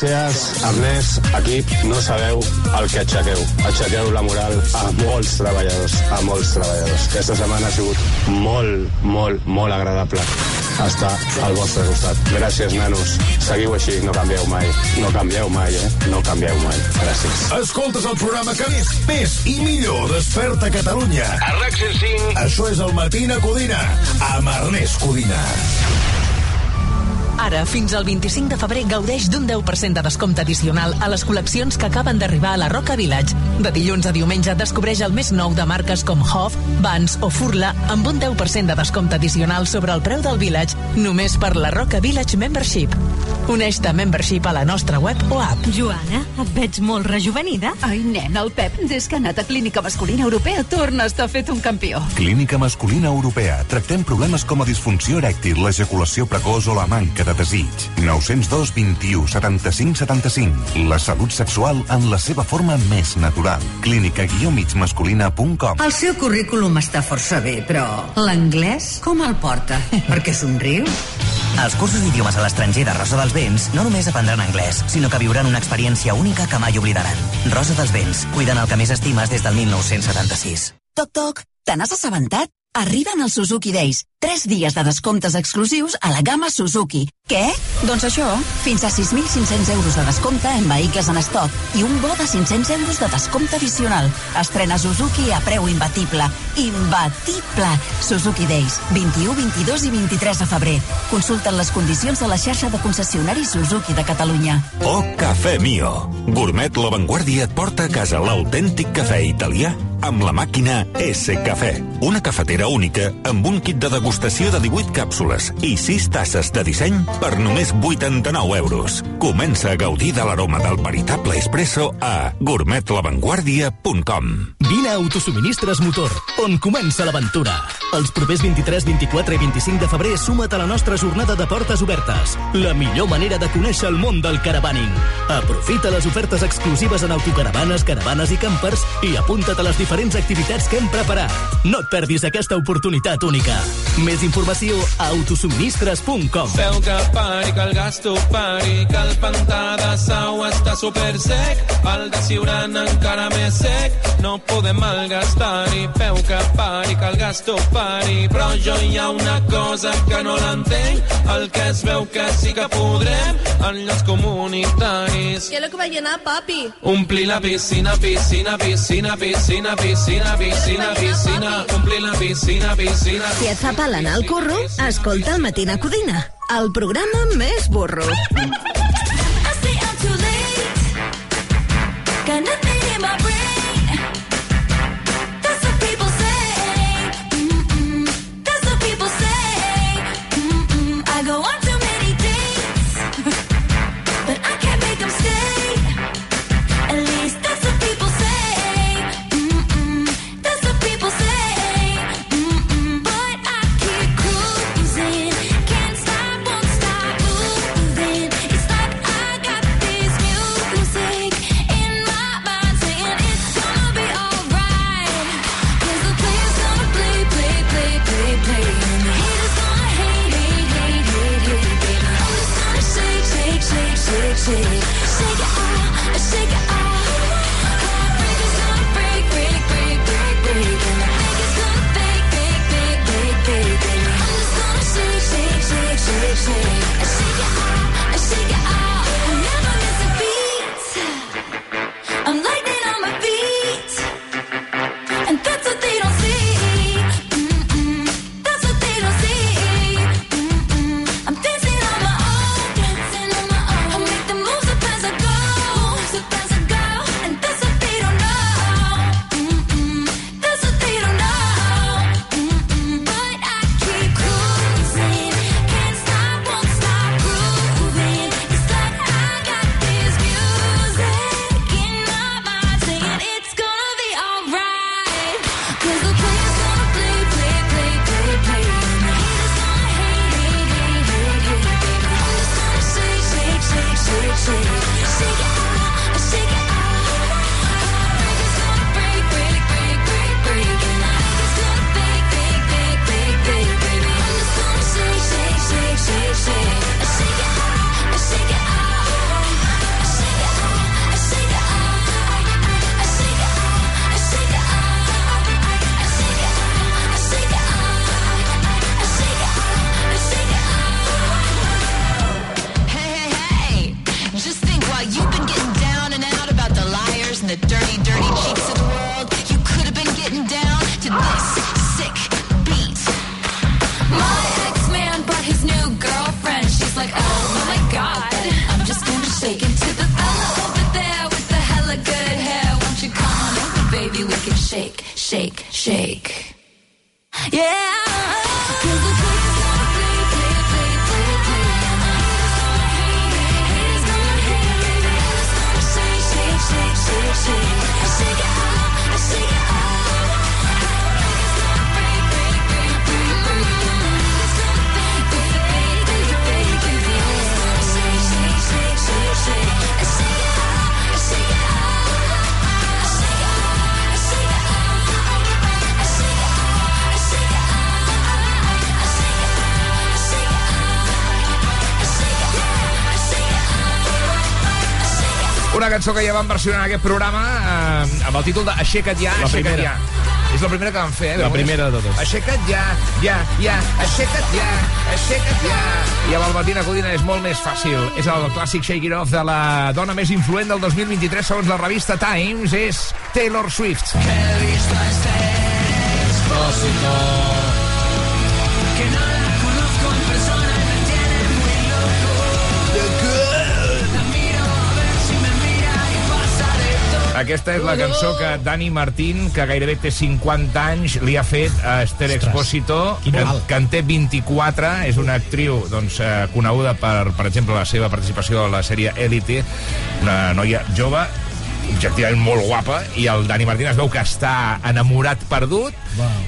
Gràcies, Ernest, equip, no sabeu el que aixequeu. Aixequeu la moral a molts treballadors, a molts treballadors. Aquesta setmana ha sigut molt, molt, molt agradable estar al vostre costat. Gràcies, nanos. Seguiu així, no canvieu mai. No canvieu mai, eh? No canvieu mai. Gràcies. Escoltes el programa que més, més i millor desperta Catalunya. A RAC 105. Això és el Matina Codina, amb Ernest Codina. Ara, fins al 25 de febrer, gaudeix d'un 10% de descompte addicional a les col·leccions que acaben d'arribar a la Roca Village. De dilluns a diumenge descobreix el més nou de marques com Hoff, Vans o Furla amb un 10% de descompte addicional sobre el preu del Village només per la Roca Village Membership. Uneix-te a Membership a la nostra web o app. Joana, et veig molt rejuvenida. Ai, nen, el Pep, des que ha anat a Clínica Masculina Europea, torna a estar fet un campió. Clínica Masculina Europea. Tractem problemes com la disfunció erèctil, l'ejaculació precoç o la manca de desig. 902 21 75 75. La salut sexual en la seva forma més natural. clínica-migmasculina.com El seu currículum està força bé, però l'anglès com el porta? Perquè somriu? Als cursos d'idiomes a l'estranger de Rosa dels Vents no només aprendran anglès, sinó que viuran una experiència única que mai oblidaran. Rosa dels Vents, cuidant el que més estimes des del 1976. Toc, toc, te n'has assabentat? Arriben els Suzuki Days. 3 dies de descomptes exclusius a la gamma Suzuki. Què? Doncs això, fins a 6.500 euros de descompte en vehicles en estoc i un bo de 500 euros de descompte addicional. Estrena Suzuki a preu imbatible. Imbatible! Suzuki Days, 21, 22 i 23 de febrer. Consulten les condicions a la xarxa de concessionaris Suzuki de Catalunya. O Cafè Mio. Gourmet La Vanguardia et porta a casa l'autèntic cafè italià amb la màquina S Cafè. Una cafetera única amb un kit de degustació de 18 càpsules i 6 tasses de disseny per només 89 euros. Comença a gaudir de l'aroma del veritable espresso a gourmetlavanguardia.com. Vine a Autosuministres Motor, on comença l'aventura. Els propers 23, 24 i 25 de febrer suma't a la nostra jornada de portes obertes. La millor manera de conèixer el món del caravaning. Aprofita les ofertes exclusives en autocaravanes, caravanes i campers i apunta't a les diferents activitats que hem preparat. No et perdis aquesta oportunitat única. Més informació a autosuministres.com. Feu que pari, que el gasto pari, que el pantà de sau està super sec, el de Siuran encara més sec, no podem malgastar-hi. Feu que pari, que el gasto pari, però jo hi ha una cosa que no l'entenc, el que es veu que sí que podrem en llocs comunitaris. ¿Qué es lo que va a llenar, papi? Omplir la piscina, piscina, piscina, piscina, piscina, piscina, piscina, omplir la piscina, piscina. Si et fa pal anar al curro, escolta el Matina Codina, el programa més burro. Shake, Yeah. 'Cause Una cançó que ja vam versionar en aquest programa eh, amb el títol de Aixeca't ja, La aixeca't primera. ja. És la primera que vam fer, eh? La primera de totes. Aixeca't ja, ja, ja, aixeca't ja, aixeca't ja. I amb el Matina Codina és molt més fàcil. És el clàssic Shake It Off de la dona més influent del 2023 segons la revista Times, és Taylor Swift. Que Aquesta és la cançó que Dani Martín, que gairebé té 50 anys, li ha fet a Esther Expósito, que, que en té 24, és una actriu doncs, eh, coneguda per, per exemple, la seva participació a la sèrie Elite, una noia jove, objectivament molt guapa, i el Dani Martín es veu que està enamorat perdut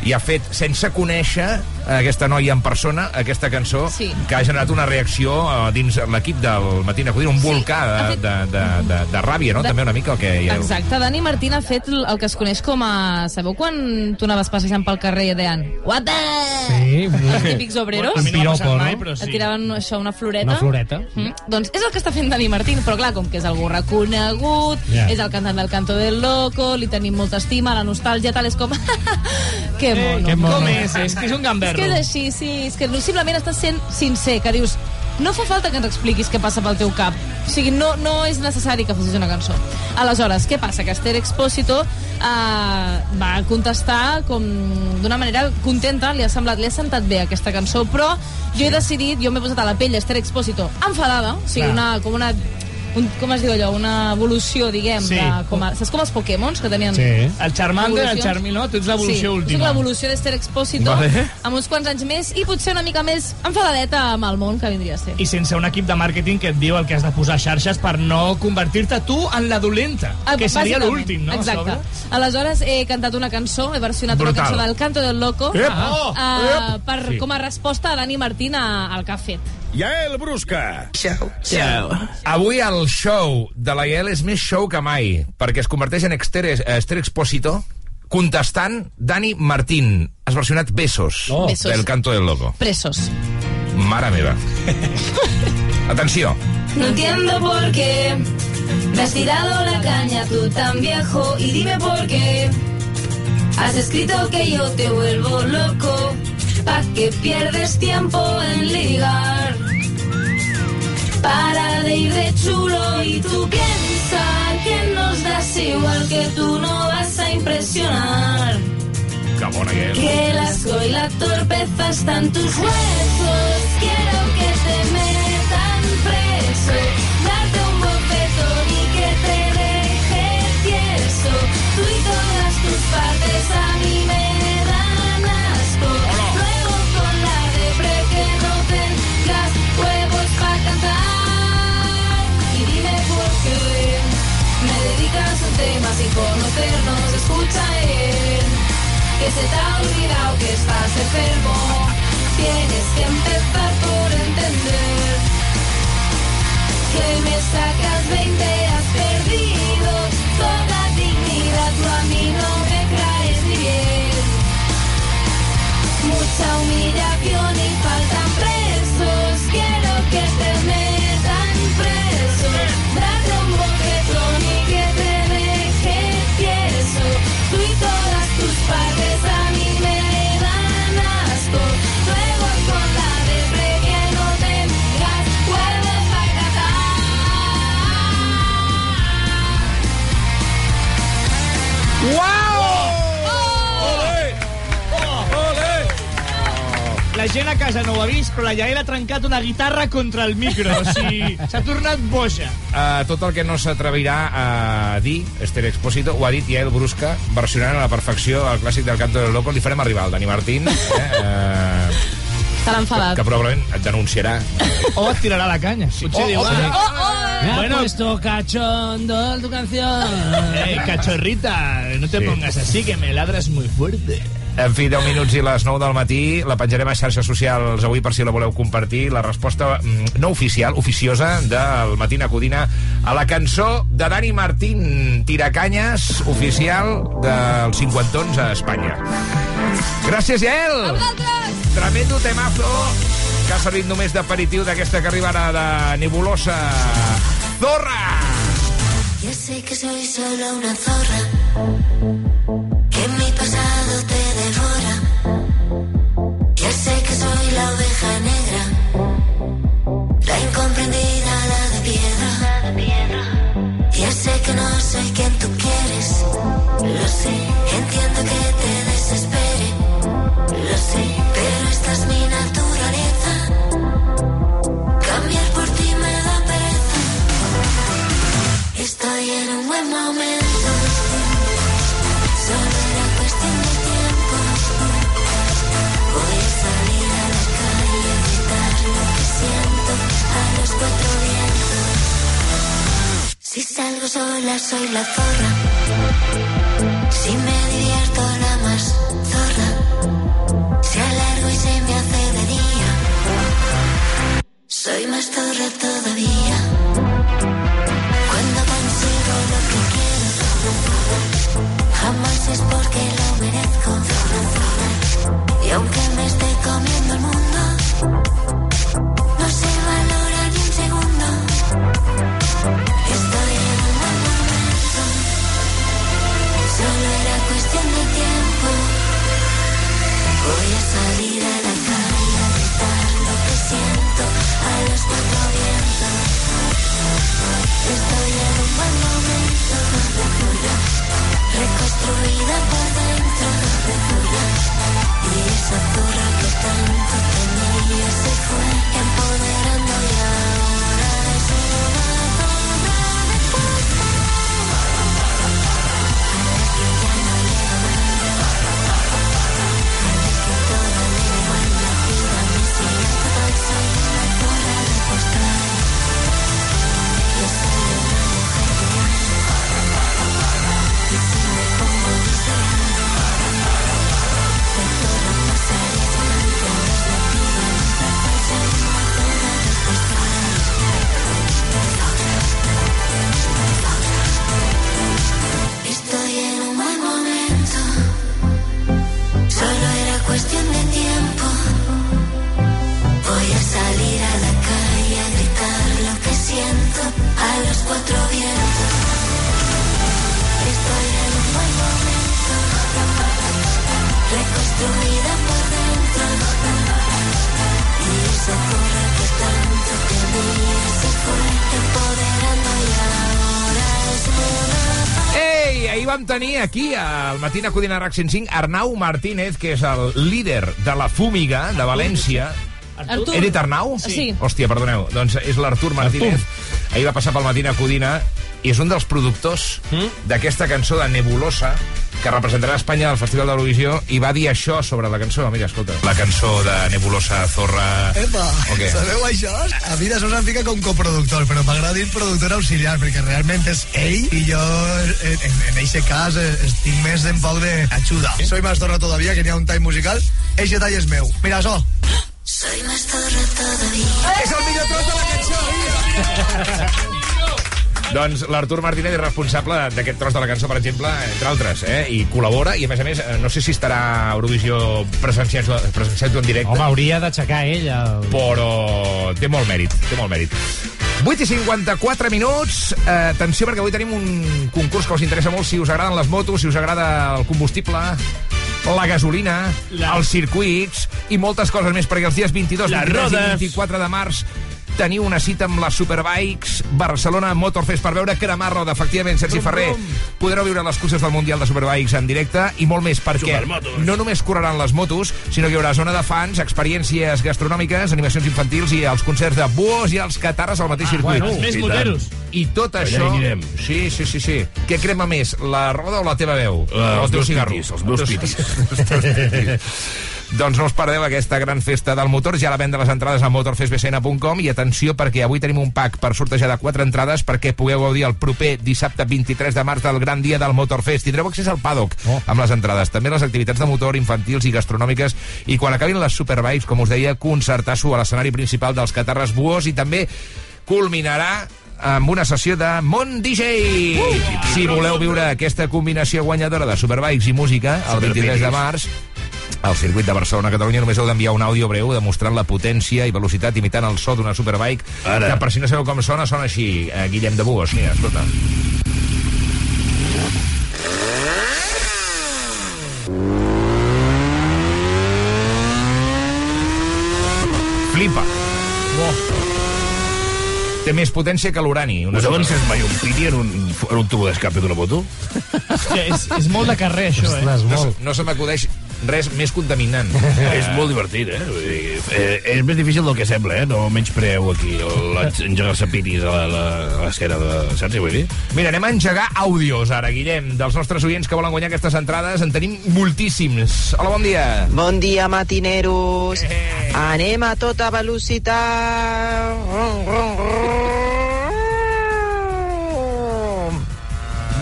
i ha fet, sense conèixer aquesta noia en persona, aquesta cançó, Sí. que ha generat una reacció eh, dins l'equip del Matina Codina, un volcà ha de, fet- de, de, de, de ràbia, no? De- També una mica el que hi ha... Exacte, Dani Martín ha fet el que es coneix com a... Sabeu quan tu anaves passejant pel carrer i deien Guapa! Sí, Els típics obreros. Un piropo, no? Et tiraven això, una floreta. Una floreta. Mm. Doncs és el que està fent Dani Martín, però clar, com que és algú reconegut, Ja. és el cantant del Canto del Loco, li tenim molta estima, la nostàlgia, tal, és com... que mono. que mono. Com és? És que és un És gamberro. que és així, sí, és que simplement estàs sent sincer, que dius, no fa falta que ens expliquis què passa pel teu cap. O sigui, no, no és necessari que facis una cançó. Aleshores, què passa? Que Esther Expósito eh, va contestar com d'una manera contenta, li ha semblat, li ha sentat bé aquesta cançó, però jo he decidit, jo m'he posat a la pell d'Esther Expósito enfadada, o sigui, una, com una un, com es diu allò, una evolució, diguem, Sí. de, com a, saps com els Pokémons que tenien... El Charmander, el evolucions? Charmy, no? Tu ets l'evolució sí, última. Sí, l'evolució d'Esther Expósito, Vale. amb uns quants anys més i potser una mica més enfadadeta amb el món que vindria a ser. I sense un equip de màrqueting que et diu el que has de posar a xarxes per no convertir-te tu en la dolenta, Ah, que seria l'últim, no? a Exacte. sobre? Aleshores he cantat una cançó, he versionat Brutal. una cançó del Canto del Loco Ep! eh, Oh! per, Sí. com a resposta a Dani Martín a- al que ha fet. Yael Brusca. Ciao. Avui el show de la Yael és més show que mai, perquè es converteix en Esther, Esther Expósito contestant Dani Martín. Has versionat Besos, Oh. Besos. del Canto del Loco. Presos. Mare meva. Atenció. No entiendo por qué me has tirado la caña tú tan viejo y dime por qué has escrito que yo te vuelvo loco pa que pierdes tiempo en ligar. Para de ir de chulo y tú piensa que nos das igual que tú no vas a impresionar. Que el asco y la torpeza están tus huesos. Quiero que te metan preso, partes a mí me ha trencat una guitarra contra el micro. O sigui, s'ha tornat boja. Uh, tot el que no s'atrevirà a dir Esther Expósito ho ha dit Yael Brusca versionant a la perfecció el clàssic del Canto del Loco li farem arribar al Dani Martín eh, uh, Està l'enfadat. que probablement et denunciarà O et tirarà la canya. Potser Oh, diu... oh, "Ah, oh, Me ha Bueno. puesto cachondo tu canción. Eh, cachorrita, no te Sí. pongas así, que me ladras muy fuerte. En fi, 10 minuts i les 9 del matí. La penjarem a xarxes socials avui per si la voleu compartir. La resposta mm, no oficial, oficiosa, del Matina Codina a la cançó de Dani Martín, Tiracanyes, oficial dels 50 a Espanya. Gràcies, Yael! Tremendo temazo que ha servit només d'aperitiu d'aquesta que arriba ara de nebulosa. Zorra! Ya sé que soy solo una zorra, salgo sola soy la zorra. Si me divierto la más zorra. Si alargo y se me hace de día. Soy más zorra todavía. Cuando consigo lo que quiero. Jamás es porque lo merezco. Y aunque Reconstruida por aquí, al Matina Codina RAC 105, Arnau Martínez, que és el líder de la Fúmiga de València. Artur? He dit Arnau? Sí. Hòstia, perdoneu. Doncs és l'Artur Martínez. Ahir va passar pel Matina Codina i és un dels productors d'aquesta cançó de Nebulosa que representarà Espanya al Festival d'Eurovisió i va dir això sobre la cançó. Mira, escolta. La cançó de Nebulosa Zorra... Epa, O què? sabeu això? A mi de sols em fica com coproductor, però m'agrada dir productor auxiliar, perquè realment és ell i jo en, en, en eixe cas eh, estic més en poc de ajuda. Soy más zorra todavía, que n'hi ha un time musical. Eixe tall és meu. Mira, això. Soy más zorra todavía. És el millor tros de la cançó, Doncs l'Artur Martínez és responsable d'aquest tros de la cançó, per exemple, entre altres, eh? i col·labora, i a més a més, eh, no sé si estarà a Eurovisió presenciant en directe. Home, hauria d'aixecar ell el... Però té molt mèrit, té molt mèrit. 8 i 54 minuts. Eh, atenció, perquè avui tenim un concurs que us interessa molt si us agraden les motos, si us agrada el combustible, la gasolina, la... els circuits i moltes coses més, perquè els dies 22, Les 23 rodes. i 24 de març teniu una cita amb les Superbikes Barcelona Motorfest per veure cremar roda. Efectivament, Sergi Brum, Ferrer, brum. podreu viure les curses del Mundial de Superbikes en directe i molt més, perquè Supermotos. no només correran les motos, sinó que hi haurà zona de fans, experiències gastronòmiques, animacions infantils i els concerts de buos i els catarres al mateix Ah, circuit. bueno, més moteros. I tot Allà això... anirem. Sí, sí, sí, sí. Què crema més, la roda o la teva veu? Uh, els teu meus cigarro? pitis, els meus pitis. Els teus pitis. Doncs no us perdeu aquesta gran festa del motor. Ja la venda les entrades a motorfestbcn.com i atenció perquè avui tenim un pack per sortejar de quatre entrades perquè pugueu gaudir el proper dissabte 23 de març del gran dia del Motorfest. Tindreu accés al paddock oh. amb les entrades. També les activitats de motor infantils i gastronòmiques i quan acabin les Superbikes, com us deia, concertar-s'ho a l'escenari principal dels Catarres Buos i també culminarà amb una sessió de Mont DJ. si voleu viure aquesta combinació guanyadora de Superbikes i música el 23 de març, al circuit de Barcelona, Catalunya, només heu d'enviar un àudio breu demostrant la potència i velocitat imitant el so d'una Superbike, Ara. que per si no sabeu com sona, sona així, eh, Guillem de Buos. Mira, escolta. Flipa. Té més potència que l'urani. una Us heu encès mai un piti en un, en un tubo d'escape d'una moto? Hòstia, és, és molt de carrer, això, eh? No, se- no se m'acudeix res més contaminant. és molt divertit, eh? Vull dir, eh? És més difícil del que sembla, eh? No menys preu aquí engegar-se pitis a la- la- a l'esquena de... Saps què vull dir? Mira, anem a engegar àudios ara, Guillem, dels nostres oients que volen guanyar aquestes entrades. En tenim moltíssims. Hola, bon dia. Bon dia, matineros. Anem a tota velocitat.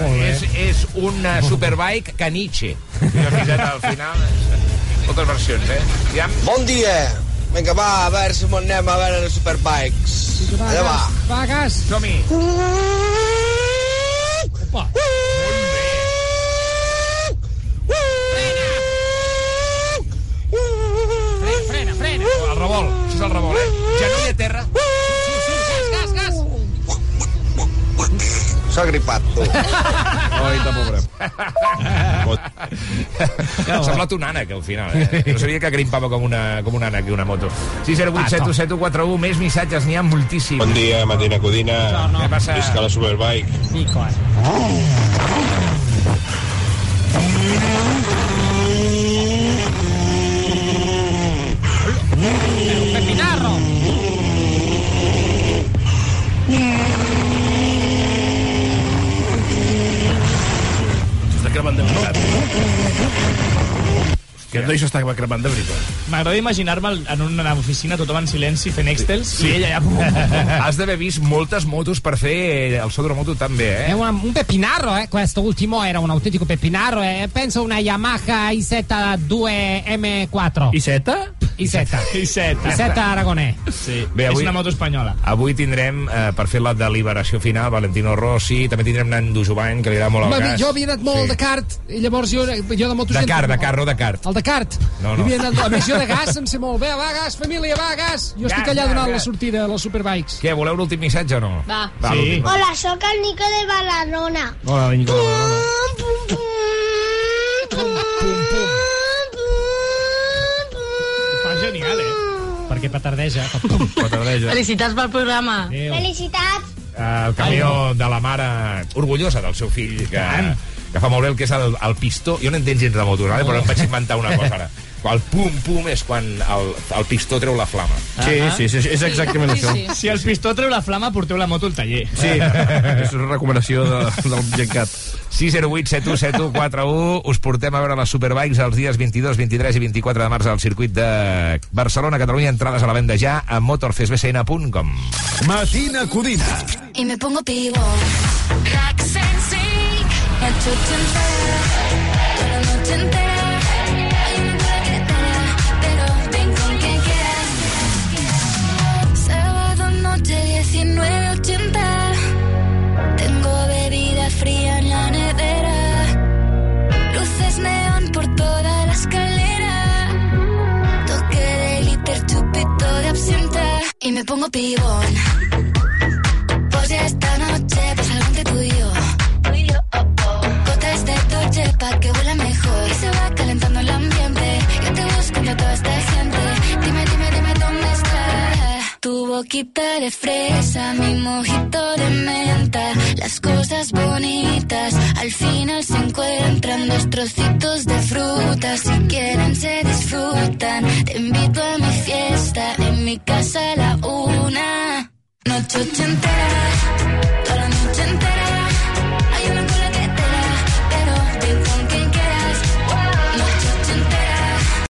És, és un uh, superbike caniche. I la fiseta al final... Moltes versions, eh? Ja... Bon dia! Vinga, va, a veure si m'ho anem a veure les Superbikes. Allà va. Va, gas. Som-hi. Opa. Frena, frena. El revolt, això és el revolt, eh? Genoll a terra. Gas, gas, S'ha gripat, tu. Oita, pobre. Ha semblat un ànec, al final, eh? No sabia que grimpava com, una, com un ànec i una moto. 608 741, més missatges, n'hi ha moltíssims. Bon dia, Matina Codina. Què passa? Visca la Superbike. Nico. Pepinarro. S'està cremant de veritat. Aquest noi s'està cremant de veritat. M'agrada imaginar-me en una oficina tothom en silenci fent excels i ella ja... Has d'haver vist moltes motos per fer el so de la moto també, È eh? una- un pepinarro, eh? questo ultimo era un autentico pepinarro, eh? penso una Yamaha IZ2 M4. IZ? IZ. IZ. IZ Aragonè. Sí, Bé, és avui- una moto espanyola. Avui tindrem, eh, per fer la deliberació final, Valentino Rossi, també tindrem Nando Jovany, que li agrada molt el gas. jo havia anat molt de kart, i llavors jo, jo de motos... De car, de car, no de cart. El de kart. No, no. I havia anat, a més, jo de gas em sé molt. Bé, va, gas, família, va, gas. Jo estic Gas, allà gas, donant la gas. sortida a les superbikes. Què, voleu l'últim missatge o no? Va. Va, l'últim. Hola, sóc el Nico de Badalona. Hola, Nico. Fa genial, eh? Perquè petardeja. Petardeja. Felicitats pel programa. Felicitats. Eh, el camió de la mare orgullosa del seu fill, que, que fa molt bé el que és el, el pistó. Jo no entenc gens de motos, vale? però em vaig inventar una cosa ara. El pum-pum és quan el, el pistó treu la flama. Sí, sí, sí, és exactament això. Si el pistó treu la flama, porteu la moto al taller. Sí, és una recomanació de, del Gencat. 608 7141 us portem a veure les Superbikes els dies 22, 23 i 24 de març al circuit de Barcelona, Catalunya, entrades a la venda ja a motorfestbcn.com Matina Codina. Y me pongo. Rock sensei. Noche entera. Toda la noche entera. Hay una duda que te da, pero ven con quien quieras. Sábado noche 19.80. Tengo bebida fría en la nevera. Luces neón por toda la escalera. Toque de liter, chupito de absenta. Y me pongo pibón. Tu boquita de fresa, mi mojito de menta. Las cosas bonitas al final se encuentran. Dos trocitos de fruta, si quieren se disfrutan. Te invito a mi fiesta, en mi casa a la una. Noche ochentera,